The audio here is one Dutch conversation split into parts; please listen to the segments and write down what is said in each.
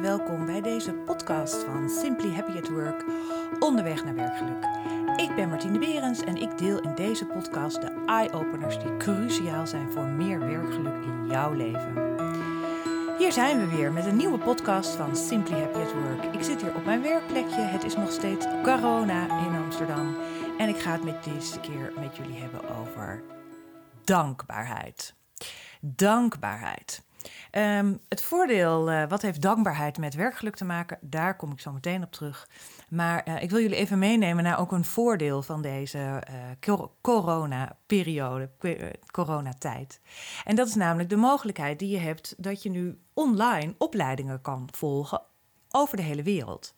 welkom bij deze podcast van Simply Happy at Work, onderweg naar werkgeluk. Ik ben Martine Berens en ik deel in deze podcast de eye-openers die cruciaal zijn voor meer werkgeluk in jouw leven. Hier zijn we weer met een nieuwe podcast van Simply Happy at Work. Ik zit hier op mijn werkplekje. Het is nog steeds corona in Amsterdam. En ik ga het met deze keer met jullie hebben over dankbaarheid. Dankbaarheid. Um, het voordeel, uh, wat heeft dankbaarheid met werkgeluk te maken? Daar kom ik zo meteen op terug. Maar uh, ik wil jullie even meenemen naar ook een voordeel van deze uh, corona-periode, coronatijd. En dat is namelijk de mogelijkheid die je hebt dat je nu online opleidingen kan volgen over de hele wereld.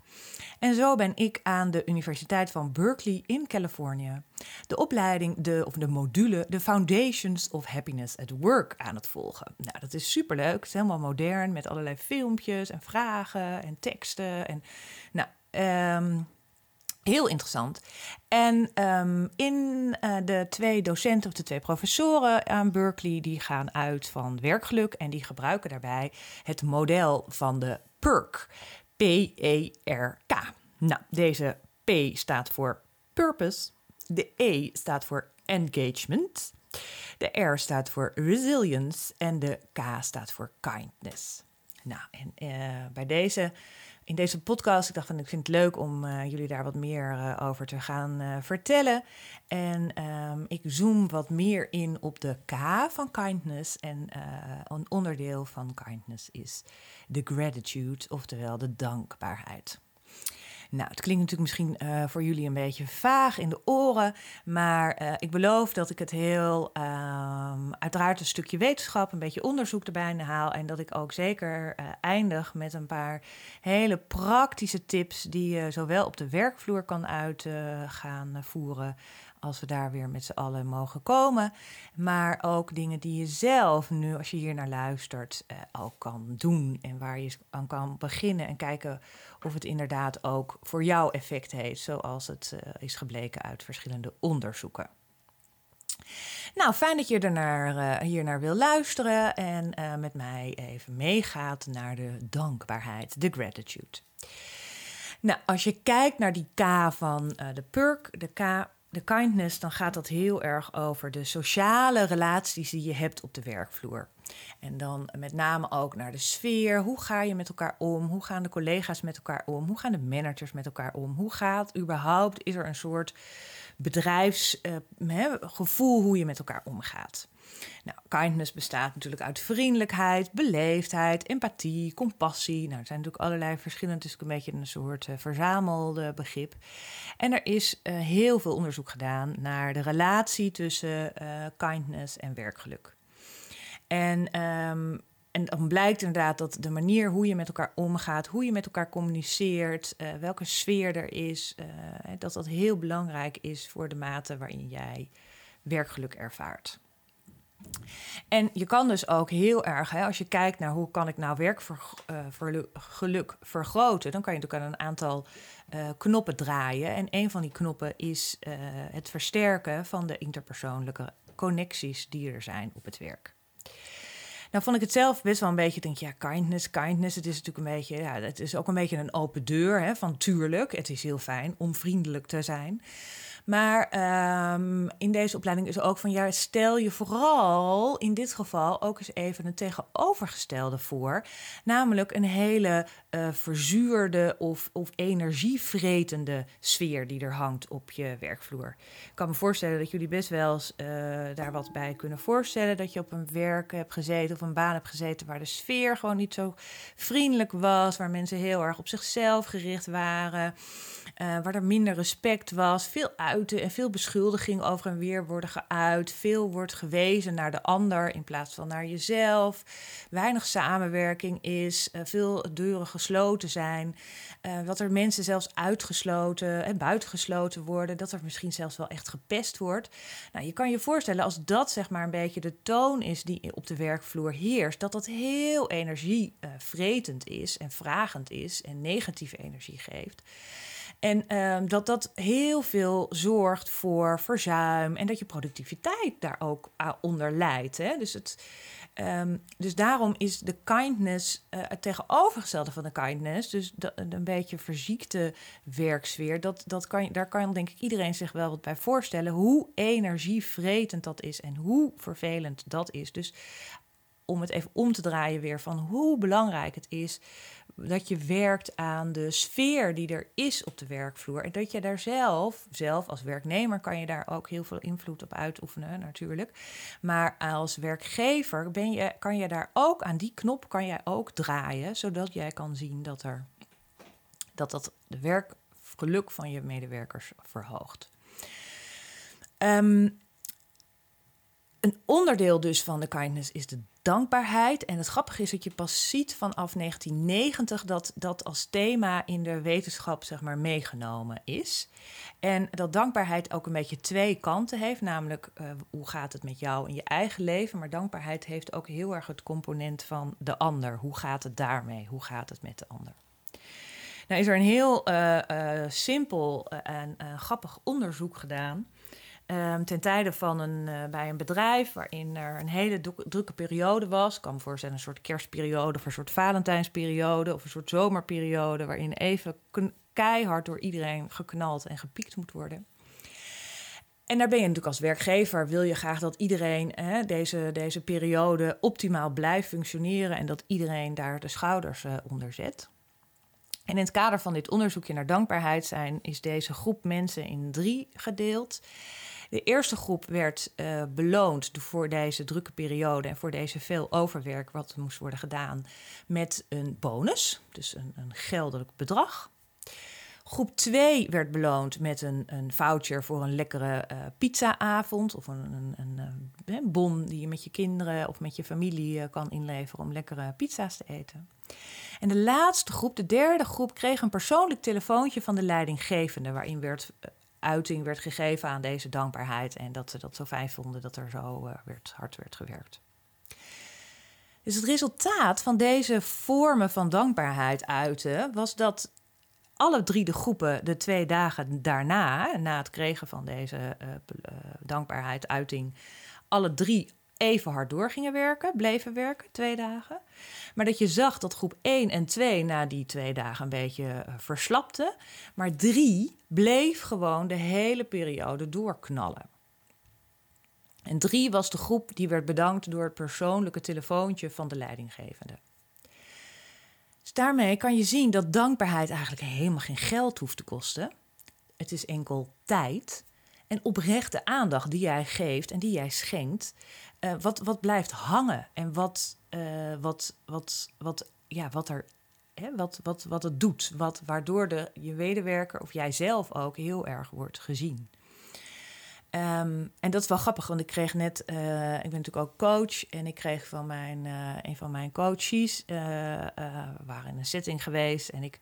En zo ben ik aan de Universiteit van Berkeley in Californië de opleiding, de, of de module, de Foundations of Happiness at Work aan het volgen. Nou, dat is superleuk. Het is helemaal modern met allerlei filmpjes en vragen en teksten. En, nou, um, Heel interessant. En um, in uh, de twee docenten of de twee professoren aan Berkeley, die gaan uit van werkgeluk en die gebruiken daarbij het model van de PERK. P-E-R-K. Nou, deze P staat voor purpose, de E staat voor engagement, de R staat voor resilience en de K staat voor kindness. Nou, en uh, bij deze in deze podcast. Ik dacht van ik vind het leuk om uh, jullie daar wat meer uh, over te gaan uh, vertellen. En um, ik zoom wat meer in op de K van kindness. En een onderdeel van kindness is de gratitude, oftewel de dankbaarheid. Nou, het klinkt natuurlijk misschien uh, voor jullie een beetje vaag in de oren, maar uh, ik beloof dat ik het heel, um, uiteraard een stukje wetenschap, een beetje onderzoek erbij haal en dat ik ook zeker uh, eindig met een paar hele praktische tips die je zowel op de werkvloer kan uit gaan voeren als we daar weer met z'n allen mogen komen. Maar ook dingen die je zelf nu, als je hier naar luistert, eh, ook kan doen. En waar je aan kan beginnen en kijken of het inderdaad ook voor jou effect heeft. Zoals het uh, is gebleken uit verschillende onderzoeken. Nou, fijn dat je er naar, uh, hier naar wil luisteren en uh, met mij even meegaat naar de dankbaarheid, de gratitude. Nou, als je kijkt naar die K van de PURK, de K de kindness, dan gaat dat heel erg over de sociale relaties die je hebt op de werkvloer. En dan met name ook naar de sfeer. Hoe ga je met elkaar om? Hoe gaan de collega's met elkaar om? Hoe gaan de managers met elkaar om? Hoe gaat überhaupt, is er een soort bedrijfsgevoel uh, hoe je met elkaar omgaat? Nou, kindness bestaat natuurlijk uit vriendelijkheid, beleefdheid, empathie, compassie. Nou, er zijn natuurlijk allerlei verschillende, het is een beetje een soort uh, verzamelde begrip. En er is uh, heel veel onderzoek gedaan naar de relatie tussen kindness en werkgeluk. En um, en dan blijkt inderdaad dat de manier hoe je met elkaar omgaat, hoe je met elkaar communiceert, uh, welke sfeer er is, uh, dat dat heel belangrijk is voor de mate waarin jij werkgeluk ervaart. En je kan dus ook heel erg, hè, als je kijkt naar hoe kan ik nou werkgeluk uh, vergroten, dan kan je natuurlijk aan een aantal knoppen draaien. En een van die knoppen is het versterken van de interpersoonlijke connecties die er zijn op het werk. Nou vond ik het zelf best wel een beetje, denk ja, kindness, kindness. Het is natuurlijk een beetje, ja, het is ook een beetje een open deur. Hè, van tuurlijk, het is heel fijn om vriendelijk te zijn. Maar um, in deze opleiding is ook van ja, stel je vooral in dit geval ook eens even een tegenovergestelde voor. Namelijk een hele uh, verzuurde of, of energievretende sfeer die er hangt op je werkvloer. Ik kan me voorstellen dat jullie best wel eens uh, daar wat bij kunnen voorstellen. Dat je op een werk hebt gezeten of een baan hebt gezeten waar de sfeer gewoon niet zo vriendelijk was. Waar mensen heel erg op zichzelf gericht waren. Uh, waar er minder respect was. Veel en veel beschuldiging over en weer worden geuit. Veel wordt gewezen naar de ander in plaats van naar jezelf. Weinig samenwerking is. Uh, veel deuren gesloten zijn. Uh, dat er mensen zelfs uitgesloten en buitengesloten worden. Dat er misschien zelfs wel echt gepest wordt. Nou, je kan je voorstellen als dat zeg maar een beetje de toon is die op de werkvloer heerst. Dat dat heel energievretend is en vragend is en negatieve energie geeft. En um, dat dat heel veel zorgt voor verzuim en dat je productiviteit daar ook onder leidt. Hè? Dus het, Ehm, dus daarom is de kindness uh, het tegenovergestelde van de kindness, dus een beetje verziekte werksfeer, dat, dat kan, daar kan denk ik iedereen zich wel wat bij voorstellen hoe energievretend dat is en hoe vervelend dat is. Dus om het even om te draaien weer van hoe belangrijk het is dat je werkt aan de sfeer die er is op de werkvloer. En dat je daar zelf, zelf als werknemer kan je daar ook heel veel invloed op uitoefenen natuurlijk. Maar als werkgever ben je, kan je daar ook aan die knop kan jij ook draaien, zodat jij kan zien dat er dat, dat de werkgeluk van je medewerkers verhoogt. Um, een onderdeel dus van de kindness is de dankbaarheid. En het grappige is dat je pas ziet vanaf 1990 dat dat als thema in de wetenschap zeg maar meegenomen is. En dat dankbaarheid ook een beetje twee kanten heeft, namelijk uh, hoe gaat het met jou in je eigen leven, maar dankbaarheid heeft ook heel erg het component van de ander. Hoe gaat het daarmee? Hoe gaat het met de ander? Nou is er een heel uh, uh, simpel en grappig onderzoek gedaan Um, ten tijde van een, uh, bij een bedrijf waarin er een hele drukke periode was. kan voorstellen een soort kerstperiode of een soort Valentijnsperiode of een soort zomerperiode. waarin even keihard door iedereen geknald en gepiekt moet worden. En daar ben je natuurlijk als werkgever, wil je graag dat iedereen hè, deze, deze periode optimaal blijft functioneren en dat iedereen daar de schouders uh, onder zet. En in het kader van dit onderzoekje naar dankbaarheid zijn, is deze groep mensen in drie gedeeld. De eerste groep werd uh, beloond voor deze drukke periode en voor deze veel overwerk wat moest worden gedaan met een bonus, dus een, een geldelijk bedrag. Groep 2 werd beloond met een, een voucher voor een lekkere uh, pizzaavond of een, een, een, een, eh, bon die je met je kinderen of met je familie kan inleveren om lekkere pizza's te eten. En de laatste groep, de derde groep, kreeg een persoonlijk telefoontje van de leidinggevende waarin werd uiting werd gegeven aan deze dankbaarheid. En dat ze dat zo fijn vonden dat er zo uh, werd, hard werd gewerkt. Dus het resultaat van deze vormen van dankbaarheid uiten was dat alle drie de groepen de twee dagen daarna, na het kregen van deze uh, uh, dankbaarheid uiting, alle drie even hard door gingen werken, bleven werken, twee dagen. Maar dat je zag dat groep 1 en 2 na die twee dagen een beetje uh, verslapte. Maar 3 bleef gewoon de hele periode doorknallen. En 3 was de groep die werd bedankt door het persoonlijke telefoontje van de leidinggevende. Dus daarmee kan je zien dat dankbaarheid eigenlijk helemaal geen geld hoeft te kosten. Het is enkel tijd en oprechte aandacht die jij geeft en die jij schenkt. Uh, wat, wat blijft hangen en wat, uh, wat, wat, wat, ja, wat, er, hè, wat, wat, wat het doet. Wat, waardoor de, je medewerker of jijzelf ook heel erg wordt gezien. Um, en dat is wel grappig, want ik kreeg net, uh, ik ben natuurlijk ook coach en ik kreeg van mijn, een van mijn coaches, we waren in een setting geweest en ik,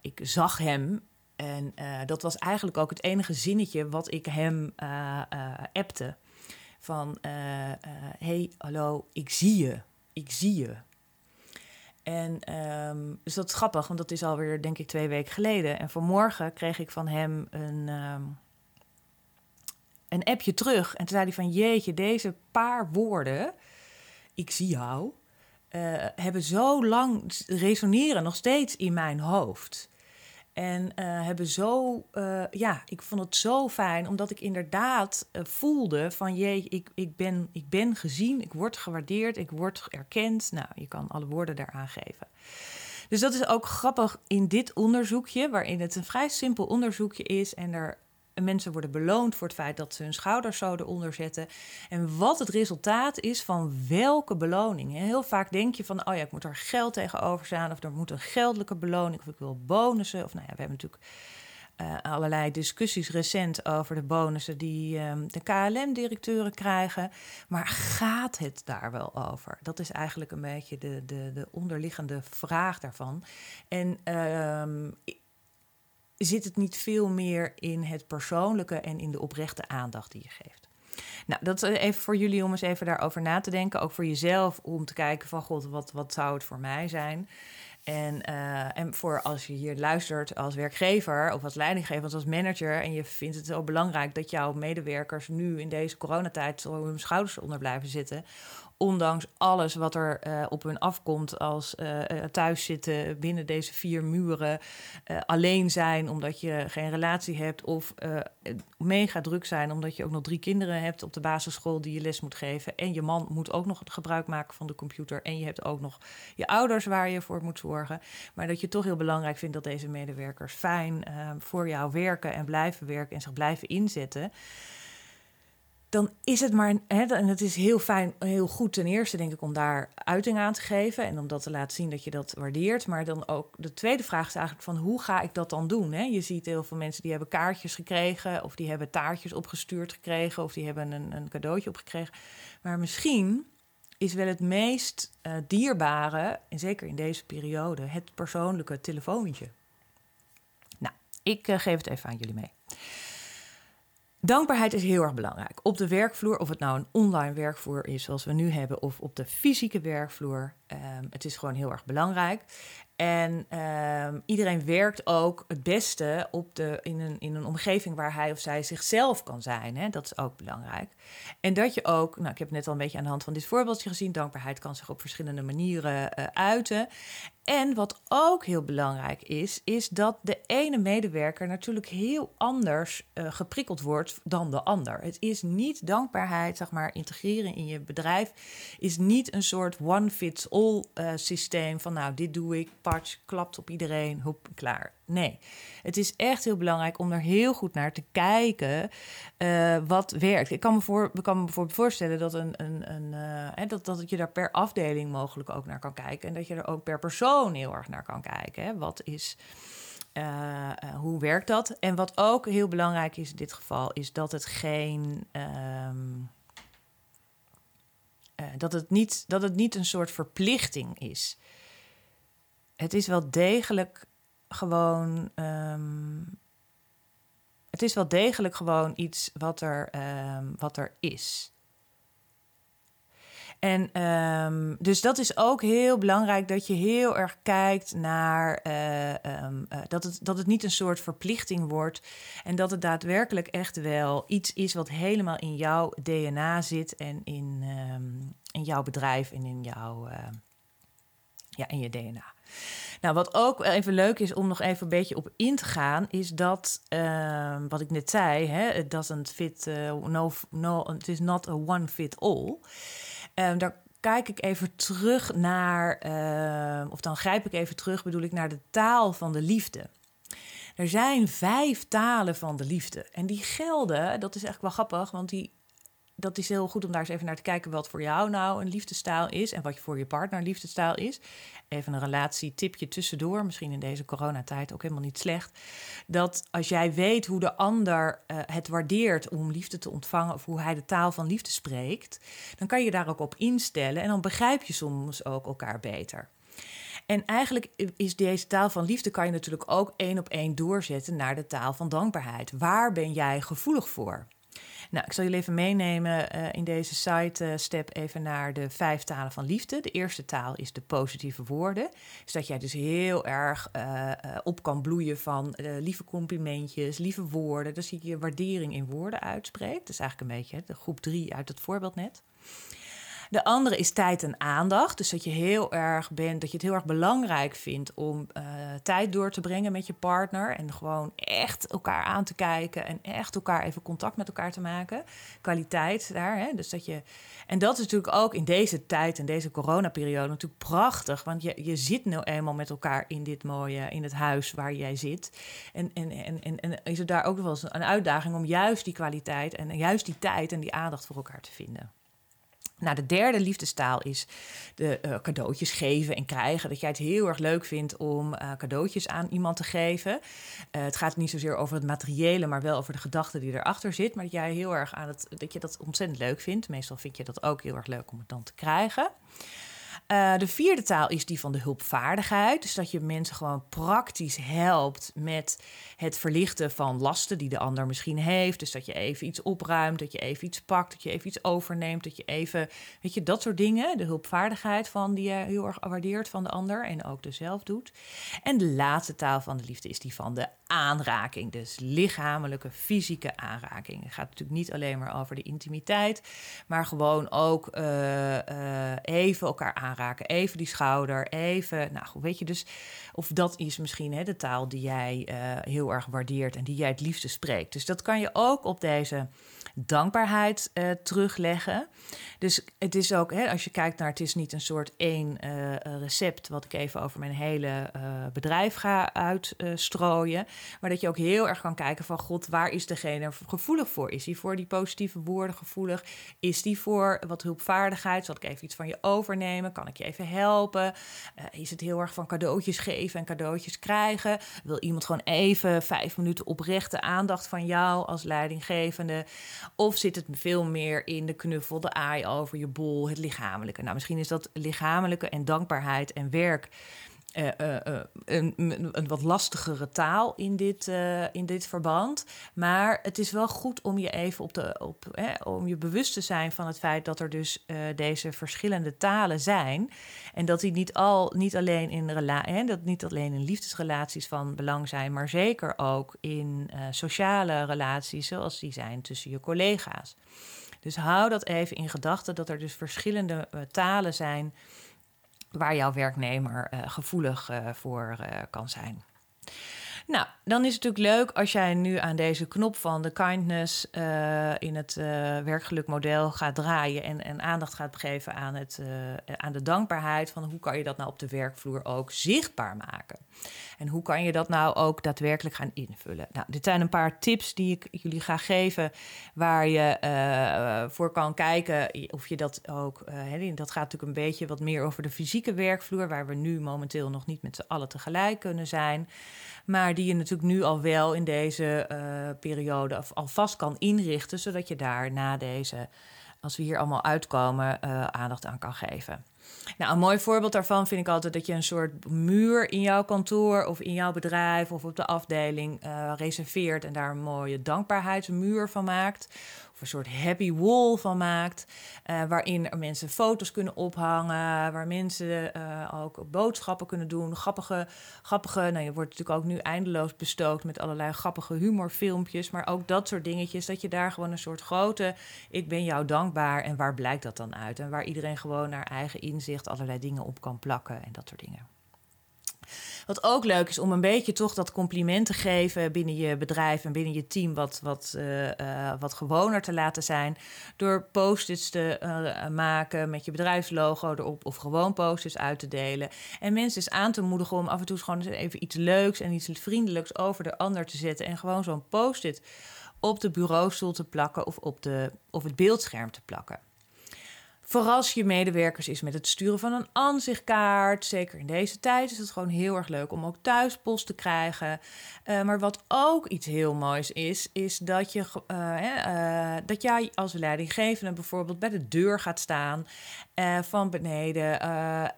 ik zag hem en dat was eigenlijk ook het enige zinnetje wat ik hem appte. Van, hey, hallo, ik zie je ik zie je. En um, dus dat is grappig, want dat is alweer, denk ik, twee weken geleden. En vanmorgen kreeg ik van hem een, um, een appje terug. En toen zei hij van, jeetje, deze paar woorden, ik zie jou, uh, hebben zo lang resoneren nog steeds in mijn hoofd. En uh, hebben zo, uh, ja, ik vond het zo fijn, omdat ik inderdaad uh, voelde van jee, ik, ik, ben, ik ben gezien, ik word gewaardeerd, ik word erkend. Nou, je kan alle woorden daaraan geven. Dus dat is ook grappig in dit onderzoekje, waarin het een vrij simpel onderzoekje is en er mensen worden beloond voor het feit dat ze hun schouders zo eronder zetten. En wat het resultaat is van welke beloning. Heel vaak denk je van, oh ja, ik moet er geld tegenover staan... of er moet een geldelijke beloning, of ik wil bonussen. Of nou ja, we hebben natuurlijk uh, allerlei discussies recent over de bonussen... die um, de KLM-directeuren krijgen. Maar gaat het daar wel over? Dat is eigenlijk een beetje de, de, de onderliggende vraag daarvan. En... Uh, zit het niet veel meer in het persoonlijke en in de oprechte aandacht die je geeft. Nou, dat is even voor jullie om eens even daarover na te denken. Ook voor jezelf om te kijken van god, wat, wat zou het voor mij zijn? En, uh, en voor als je hier luistert als werkgever of als leidinggever, als manager, en je vindt het zo belangrijk dat jouw medewerkers nu in deze coronatijd zo hun schouders onder blijven zitten, ondanks alles wat er uh, op hun afkomt als uh, thuis zitten binnen deze vier muren, alleen zijn omdat je geen relatie hebt of mega druk zijn omdat je ook nog drie kinderen hebt op de basisschool die je les moet geven en je man moet ook nog gebruik maken van de computer en je hebt ook nog je ouders waar je voor moet zorgen, maar dat je toch heel belangrijk vindt dat deze medewerkers fijn voor jou werken en blijven werken en zich blijven inzetten dan is het maar, hè, en het is heel fijn, heel goed ten eerste denk ik om daar uiting aan te geven en om dat te laten zien dat je dat waardeert. Maar dan ook de tweede vraag is eigenlijk van hoe ga ik dat dan doen? Hè? Je ziet heel veel mensen die hebben kaartjes gekregen of die hebben taartjes opgestuurd gekregen of die hebben een, een cadeautje opgekregen. Maar misschien is wel het meest uh, dierbare, en zeker in deze periode, het persoonlijke telefoontje. Nou, ik uh, geef het even aan jullie mee. Dankbaarheid is heel erg belangrijk. Op de werkvloer, of het nou een online werkvloer is zoals we nu hebben, of op de fysieke werkvloer. Um, het is gewoon heel erg belangrijk. En um, iedereen werkt ook het beste op de, in, een, in een omgeving waar hij of zij zichzelf kan zijn. Hè? Dat is ook belangrijk. En dat je ook, nou, ik heb net al een beetje aan de hand van dit voorbeeldje gezien, dankbaarheid kan zich op verschillende manieren uh, uiten. En wat ook heel belangrijk is, is dat de ene medewerker natuurlijk heel anders uh, geprikkeld wordt dan de ander. Het is niet dankbaarheid, zeg maar, integreren in je bedrijf, is niet een soort one-fits-all uh, systeem van nou, dit doe ik, klapt op iedereen, hoep, klaar. Nee, het is echt heel belangrijk om er heel goed naar te kijken uh, wat werkt. Ik kan me, voor, ik kan me voorstellen dat, een, een, een, uh, dat, dat je daar per afdeling mogelijk ook naar kan kijken. En dat je er ook per persoon heel erg naar kan kijken. Hè. Wat is, uh, hoe werkt dat? En wat ook heel belangrijk is in dit geval, is dat het geen. Um, dat, het niet, dat het niet een soort verplichting is. Het is wel degelijk gewoon. Um, het is wel degelijk gewoon iets wat er, um, wat er is. En um, dus dat is ook heel belangrijk dat je heel erg kijkt naar um, uh, dat, het, dat het niet een soort verplichting wordt. En dat het daadwerkelijk echt wel iets is wat helemaal in jouw DNA zit en in, in jouw bedrijf en in jouw ja, in je DNA. Nou, wat ook even leuk is om nog even een beetje op in te gaan, is dat, uh, wat ik net zei, hè, it doesn't fit, uh, no, no, it is not a one fit all. Uh, daar kijk ik even terug naar, ehm, of dan grijp ik even terug, bedoel ik, naar de taal van de liefde. Er zijn vijf talen van de liefde. En die gelden, dat is echt wel grappig, want die dat is heel goed om daar eens even naar te kijken wat voor jou nou een liefdestaal is en wat voor je partner een liefdestaal is. Even een relatietipje tussendoor, misschien in deze coronatijd ook helemaal niet slecht. Dat als jij weet hoe de ander uh, het waardeert om liefde te ontvangen of hoe hij de taal van liefde spreekt, dan kan je daar ook op instellen en dan begrijp je soms ook elkaar beter. En eigenlijk is deze taal van liefde kan je natuurlijk ook één op één doorzetten naar de taal van dankbaarheid. Waar ben jij gevoelig voor? Nou, ik zal jullie even meenemen uh, in deze site uh, step even naar de vijf talen van liefde. De eerste taal is de positieve woorden. Dus dat jij dus heel erg uh, op kan bloeien van lieve complimentjes, lieve woorden. Dus je je waardering in woorden uitspreekt. Dat is eigenlijk een beetje de groep drie uit het voorbeeld net. De andere is tijd en aandacht. Dus dat je heel erg bent, dat je het heel erg belangrijk vindt om uh, tijd door te brengen met je partner. En gewoon echt elkaar aan te kijken en echt elkaar even contact met elkaar te maken. Kwaliteit daar. Hè? Dus dat je. En dat is natuurlijk ook in deze tijd, in deze coronaperiode, natuurlijk prachtig. Want je, je zit nu eenmaal met elkaar in dit mooie, in het huis waar jij zit. En, en, en, en, en is er daar ook wel eens een uitdaging om juist die kwaliteit en juist die tijd en die aandacht voor elkaar te vinden. Nou, de derde liefdestaal is de uh, cadeautjes geven en krijgen. Dat jij het heel erg leuk vindt om uh, cadeautjes aan iemand te geven. Uh, het gaat niet zozeer over het materiële, maar wel over de gedachte die erachter zit. Maar dat jij heel erg aan het, dat je dat ontzettend leuk vindt. Meestal vind je dat ook heel erg leuk om het dan te krijgen. Uh, de vierde taal is die van de hulpvaardigheid. Dus dat je mensen gewoon praktisch helpt met het verlichten van lasten die de ander misschien heeft. Dus dat je even iets opruimt, dat je even iets pakt, dat je even iets overneemt, dat je even, weet je, dat soort dingen. De hulpvaardigheid van die je heel erg waardeert van de ander en ook dus zelf doet. En de laatste taal van de liefde is die van de aanraking. Dus lichamelijke, fysieke aanraking. Het gaat natuurlijk niet alleen maar over de intimiteit, maar gewoon ook uh, even elkaar aanraken. Even die schouder, even, nou weet je, dus of dat is misschien hè, de taal die jij uh, heel erg waardeert en die jij het liefste spreekt. Dus dat kan je ook op deze dankbaarheid uh, terugleggen. Dus het is ook, hè, als je kijkt naar, het is niet een soort één uh, recept wat ik even over mijn hele bedrijf ga uitstrooien. maar dat je ook heel erg kan kijken van, god, waar is degene gevoelig voor? Is die voor die positieve woorden gevoelig? Is die voor wat hulpvaardigheid? Zal ik even iets van je overnemen? Kan ik je even helpen? is het heel erg van cadeautjes geven en cadeautjes krijgen? Wil iemand gewoon even vijf minuten oprechte aandacht van jou als leidinggevende? Of zit het veel meer in de knuffel, de aai over je bol, het lichamelijke? Nou, misschien is dat lichamelijke en dankbaarheid en werk uh, een, een, wat lastigere taal in dit, in dit verband. Maar het is wel goed om je even op de, op, hè, om je bewust te zijn van het feit dat er dus deze verschillende talen zijn. En dat die niet, al, niet, alleen in hè, dat niet alleen in liefdesrelaties van belang zijn, maar zeker ook in sociale relaties, zoals die zijn tussen je collega's. Dus hou dat even in gedachten dat er dus verschillende talen zijn waar jouw werknemer uh, gevoelig uh, voor uh, kan zijn. Nou, dan is het natuurlijk leuk als jij nu aan deze knop van de kindness in het werkgeluk model gaat draaien en, en aandacht gaat geven aan, het, aan de dankbaarheid van hoe kan je dat nou op de werkvloer ook zichtbaar maken. En hoe kan je dat nou ook daadwerkelijk gaan invullen? Nou, dit zijn een paar tips die ik jullie ga geven waar je uh, voor kan kijken of je dat ook. Uh, dat gaat natuurlijk een beetje wat meer over de fysieke werkvloer, waar we nu momenteel nog niet met z'n allen tegelijk kunnen zijn. Maar die je natuurlijk nu al wel in deze uh, periode alvast kan inrichten, zodat je daar na deze, als we hier allemaal uitkomen, aandacht aan kan geven. Nou, een mooi voorbeeld daarvan vind ik altijd dat je een soort muur in jouw kantoor of in jouw bedrijf of op de afdeling uh, reserveert en daar een mooie dankbaarheidsmuur van maakt of een soort happy wall van maakt. Uh, waarin mensen foto's kunnen ophangen, waar mensen uh, ook boodschappen kunnen doen. Grappige, grappige, nou je wordt natuurlijk ook nu eindeloos bestookt met allerlei grappige humorfilmpjes. Maar ook dat soort dingetjes, dat je daar gewoon een soort grote, ik ben jou dankbaar en waar blijkt dat dan uit? En waar iedereen gewoon naar eigen inzicht allerlei dingen op kan plakken en dat soort dingen. Wat ook leuk is om een beetje toch dat compliment te geven binnen je bedrijf en binnen je team, wat, wat, uh, uh, wat gewoner te laten zijn. Door post-its te uh, maken met je bedrijfslogo erop of gewoon post-its uit te delen. En mensen eens aan te moedigen om af en toe gewoon even iets leuks en iets vriendelijks over de ander te zetten. En gewoon zo'n post-it op de bureaustoel te plakken of op, de, of het beeldscherm te plakken. Verras je medewerkers is met het sturen van een aanzichtkaart. Zeker in deze tijd is het gewoon heel erg leuk om ook thuis post te krijgen. Uh, maar wat ook iets heel moois is, is dat, je, uh, uh, dat jij als leidinggevende bijvoorbeeld bij de deur gaat staan van beneden.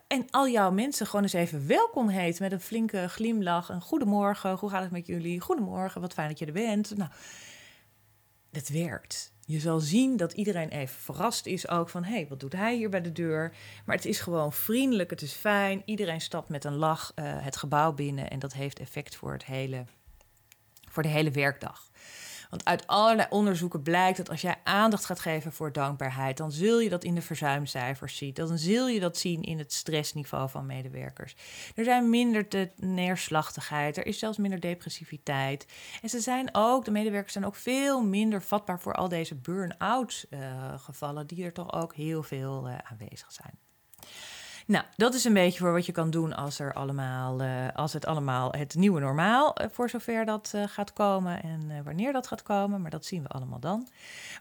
en al jouw mensen gewoon eens even welkom heet met een flinke glimlach. Een goedemorgen, hoe gaat het met jullie? Goedemorgen, wat fijn dat je er bent. Nou, het werkt. Je zal zien dat iedereen even verrast is ook van... hé, hey, wat doet hij hier bij de deur? Maar het is gewoon vriendelijk, het is fijn. Iedereen stapt met een lach uh, het gebouw binnen... en dat heeft effect voor, het hele, voor de hele werkdag. Want uit allerlei onderzoeken blijkt dat als jij aandacht gaat geven voor dankbaarheid, dan zul je dat in de verzuimcijfers zien. Dan zul je dat zien in het stressniveau van medewerkers. Er zijn minder de neerslachtigheid, er is zelfs minder depressiviteit. En ze zijn ook, de medewerkers zijn ook veel minder vatbaar voor al deze burn-out uh, gevallen, die er toch ook heel veel uh, aanwezig zijn. Nou, dat is een beetje voor wat je kan doen als, er allemaal, uh, als het allemaal het nieuwe normaal, uh, voor zover dat uh, gaat komen en wanneer dat gaat komen. Maar dat zien we allemaal dan.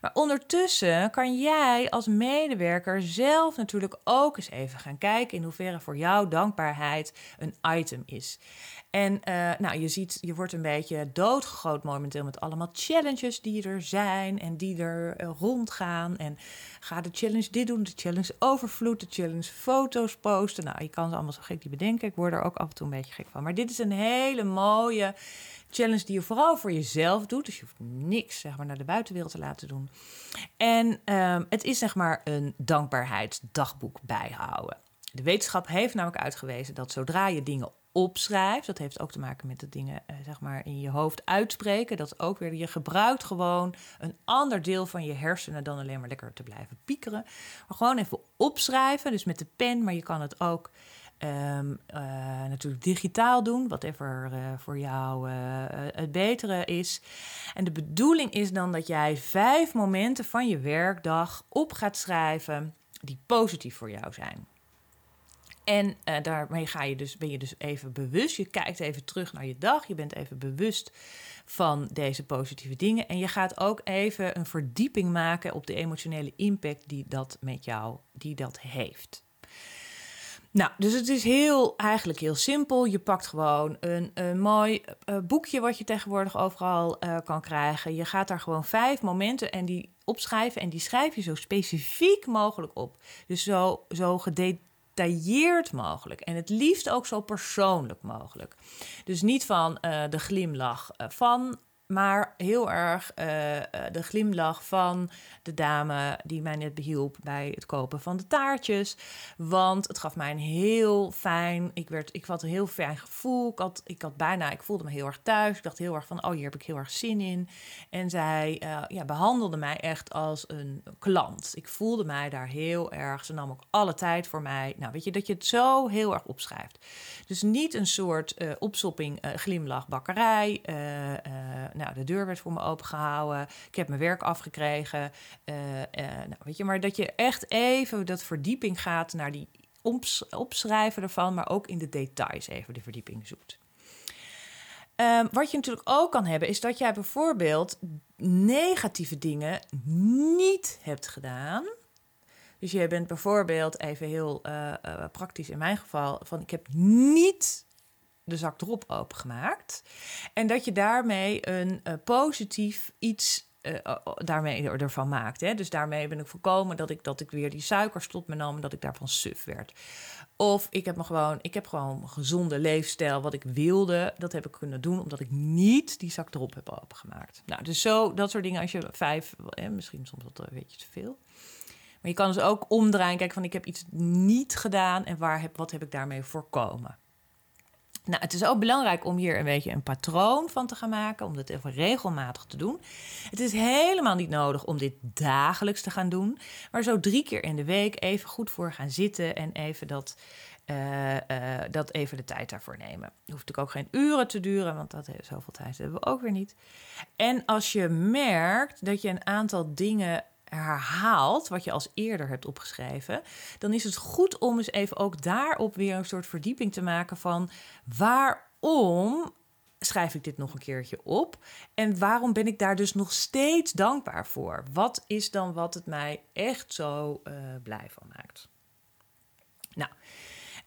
Maar ondertussen kan jij als medewerker zelf natuurlijk ook eens even gaan kijken in hoeverre voor jou dankbaarheid een item is. En uh, nou, je ziet, je wordt een beetje doodgegooid momenteel met allemaal challenges die er zijn en die er uh, rondgaan. En ga de challenge dit doen, de challenge overvloed, de challenge foto's foto's posten. Nou, je kan ze allemaal zo gek die bedenken. Ik word er ook af en toe een beetje gek van. Maar dit is een hele mooie challenge die je vooral voor jezelf doet. Dus je hoeft niks zeg maar, naar de buitenwereld te laten doen. En ehm, het is zeg maar een dankbaarheidsdagboek bijhouden. De wetenschap heeft namelijk uitgewezen dat zodra je dingen opschrijft, dat heeft ook te maken met de dingen eh, zeg maar in je hoofd uitspreken. Dat ook weer, je gebruikt gewoon een ander deel van je hersenen dan alleen maar lekker te blijven piekeren. Maar gewoon even opschrijven, dus met de pen, maar je kan het ook ehm, eh, natuurlijk digitaal doen, whatever uh, voor jou het betere is. En de bedoeling is dan dat jij vijf momenten van je werkdag op gaat schrijven die positief voor jou zijn. En uh, daarmee ga je dus, ben je dus even bewust. Je kijkt even terug naar je dag. Je bent even bewust van deze positieve dingen. En je gaat ook even een verdieping maken op de emotionele impact die dat met jou die dat heeft. Nou, dus het is heel, eigenlijk heel simpel. Je pakt gewoon een, mooi uh, boekje wat je tegenwoordig overal uh, kan krijgen. Je gaat daar gewoon vijf momenten en die opschrijven. En die schrijf je zo specifiek mogelijk op. Dus zo, zo gedetailleerd gedetailleerd mogelijk. En het liefst ook zo persoonlijk mogelijk. Dus niet van uh, de glimlach uh, van maar heel erg uh, de glimlach van de dame die mij net behielp bij het kopen van de taartjes. Want het gaf mij een heel fijn, ik, werd, ik had een heel fijn gevoel. Ik, had, ik had bijna, ik voelde me heel erg thuis. Ik dacht heel erg van, oh hier heb ik heel erg zin in. En zij uh, ja, behandelde mij echt als een klant. Ik voelde mij daar heel erg, ze nam ook alle tijd voor mij. Nou weet je, dat je het zo heel erg opschrijft. Dus niet een soort uh, opsopping, glimlach, bakkerij nou, de deur werd voor me opengehouden. Ik heb mijn werk afgekregen. Uh, nou, weet je, maar dat je echt even dat verdieping gaat naar die opschrijven ervan, maar ook in de details even de verdieping zoekt. Um, wat je natuurlijk ook kan hebben, is dat jij bijvoorbeeld negatieve dingen niet hebt gedaan. Dus je bent bijvoorbeeld even heel uh, praktisch in mijn geval van ik heb niet de zak erop opengemaakt. En dat je daarmee een uh, positief iets uh, daarmee ervan maakt. Hè? Dus daarmee ben ik voorkomen dat ik, dat ik weer die suikers tot me nam en dat ik daarvan suf werd. Of ik heb me gewoon, ik heb gewoon een gezonde leefstijl. Wat ik wilde, dat heb ik kunnen doen omdat ik niet die zak erop heb opengemaakt. Nou, dus zo, dat soort dingen als je vijf, hè, misschien soms wat een beetje te veel. Maar je kan dus ook omdraaien, kijken van ik heb iets niet gedaan en waar heb, wat heb ik daarmee voorkomen. Nou, het is ook belangrijk om hier een beetje een patroon van te gaan maken, om dat even regelmatig te doen. Het is helemaal niet nodig om dit dagelijks te gaan doen, maar zo drie keer in de week even goed voor gaan zitten en even dat, uh, uh, dat even de tijd daarvoor nemen. Het hoeft natuurlijk ook geen uren te duren, want dat heeft zoveel tijd hebben we ook weer niet. En als je merkt dat je een aantal dingen herhaalt, wat je als eerder hebt opgeschreven, dan is het goed om eens even ook daarop weer een soort verdieping te maken van waarom schrijf ik dit nog een keertje op en waarom ben ik daar dus nog steeds dankbaar voor? Wat is dan wat het mij echt zo uh, blij van maakt? Nou,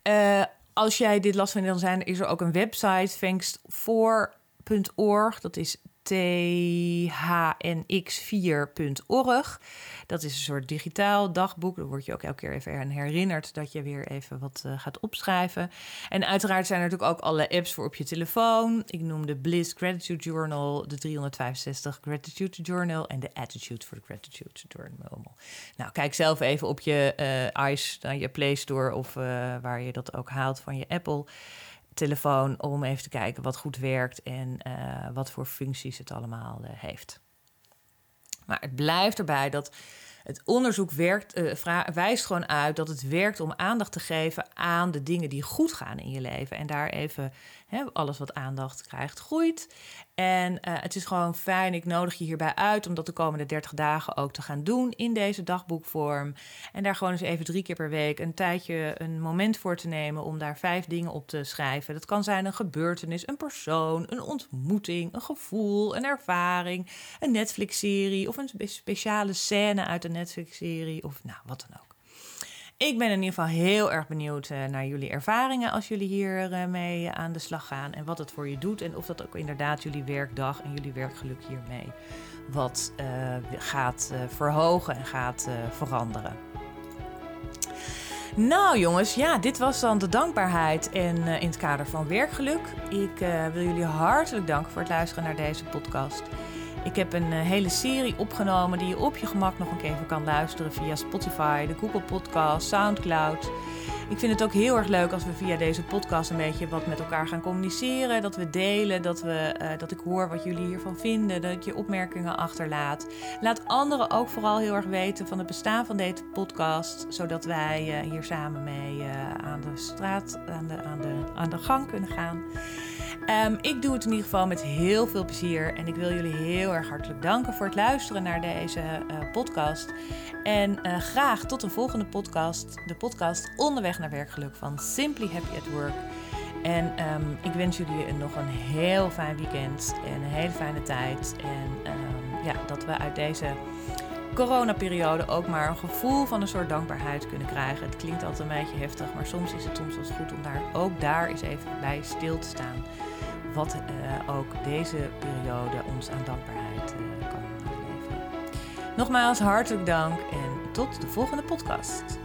uh, als jij dit last van dan zijn, is er ook een website, vangstvoor.org. Dat is thnx4.org. Dat is een soort digitaal dagboek. Daar word je ook elke keer even aan herinnerd dat je weer even wat uh, gaat opschrijven. En uiteraard zijn er natuurlijk ook alle apps voor op je telefoon. Ik noem de Bliss Gratitude Journal, de 365 Gratitude Journal en de Attitude for the Gratitude Journal. Nou, kijk zelf even op je uh, ice, naar je Play Store of uh, waar je dat ook haalt van je Apple telefoon om even te kijken wat goed werkt en uh, wat voor functies het allemaal uh, heeft. Maar het blijft erbij dat het onderzoek werkt, uh, wijst gewoon uit dat het werkt om aandacht te geven aan de dingen die goed gaan in je leven. En daar even alles wat aandacht krijgt, groeit. En uh, het is gewoon fijn. Ik nodig je hierbij uit om dat de komende 30 dagen ook te gaan doen in deze dagboekvorm. En daar gewoon eens even drie keer per week een tijdje, een moment voor te nemen om daar vijf dingen op te schrijven. Dat kan zijn een gebeurtenis, een persoon, een ontmoeting, een gevoel, een ervaring, een Netflix-serie of een speciale scène uit een Netflix-serie of nou, wat dan ook. Ik ben in ieder geval heel erg benieuwd uh, naar jullie ervaringen als jullie hier uh, mee aan de slag gaan. En wat het voor je doet. En of dat ook inderdaad jullie werkdag en jullie werkgeluk hiermee wat uh, gaat verhogen en gaat veranderen. Nou jongens, ja, dit was dan de dankbaarheid en in het kader van werkgeluk. Ik wil jullie hartelijk danken voor het luisteren naar deze podcast. Ik heb een uh, hele serie opgenomen die je op je gemak nog een keer kan luisteren via Spotify, de Google Podcast, SoundCloud. Ik vind het ook heel erg leuk als we via deze podcast een beetje wat met elkaar gaan communiceren. Dat we delen, dat, we, uh, dat ik hoor wat jullie hiervan vinden, dat je opmerkingen achterlaat. Laat anderen ook vooral heel erg weten van het bestaan van deze podcast, zodat wij uh, hier samen mee aan de straat, aan de, aan, de, aan de gang kunnen gaan. Um, ik doe het in ieder geval met heel veel plezier en ik wil jullie heel erg hartelijk danken voor het luisteren naar deze uh, podcast. En uh, graag tot een volgende podcast, de podcast Onderweg naar Werkgeluk van Simply Happy at Work. En um, ik wens jullie nog een heel fijn weekend en een hele fijne tijd. En um, ja, dat we uit deze coronaperiode ook maar een gevoel van een soort dankbaarheid kunnen krijgen. Het klinkt altijd een beetje heftig, maar soms is het soms wel goed om daar ook daar eens even bij stil te staan. Wat uh, ook deze periode ons aan dankbaarheid uh, kan leveren. Nogmaals hartelijk dank en tot de volgende podcast.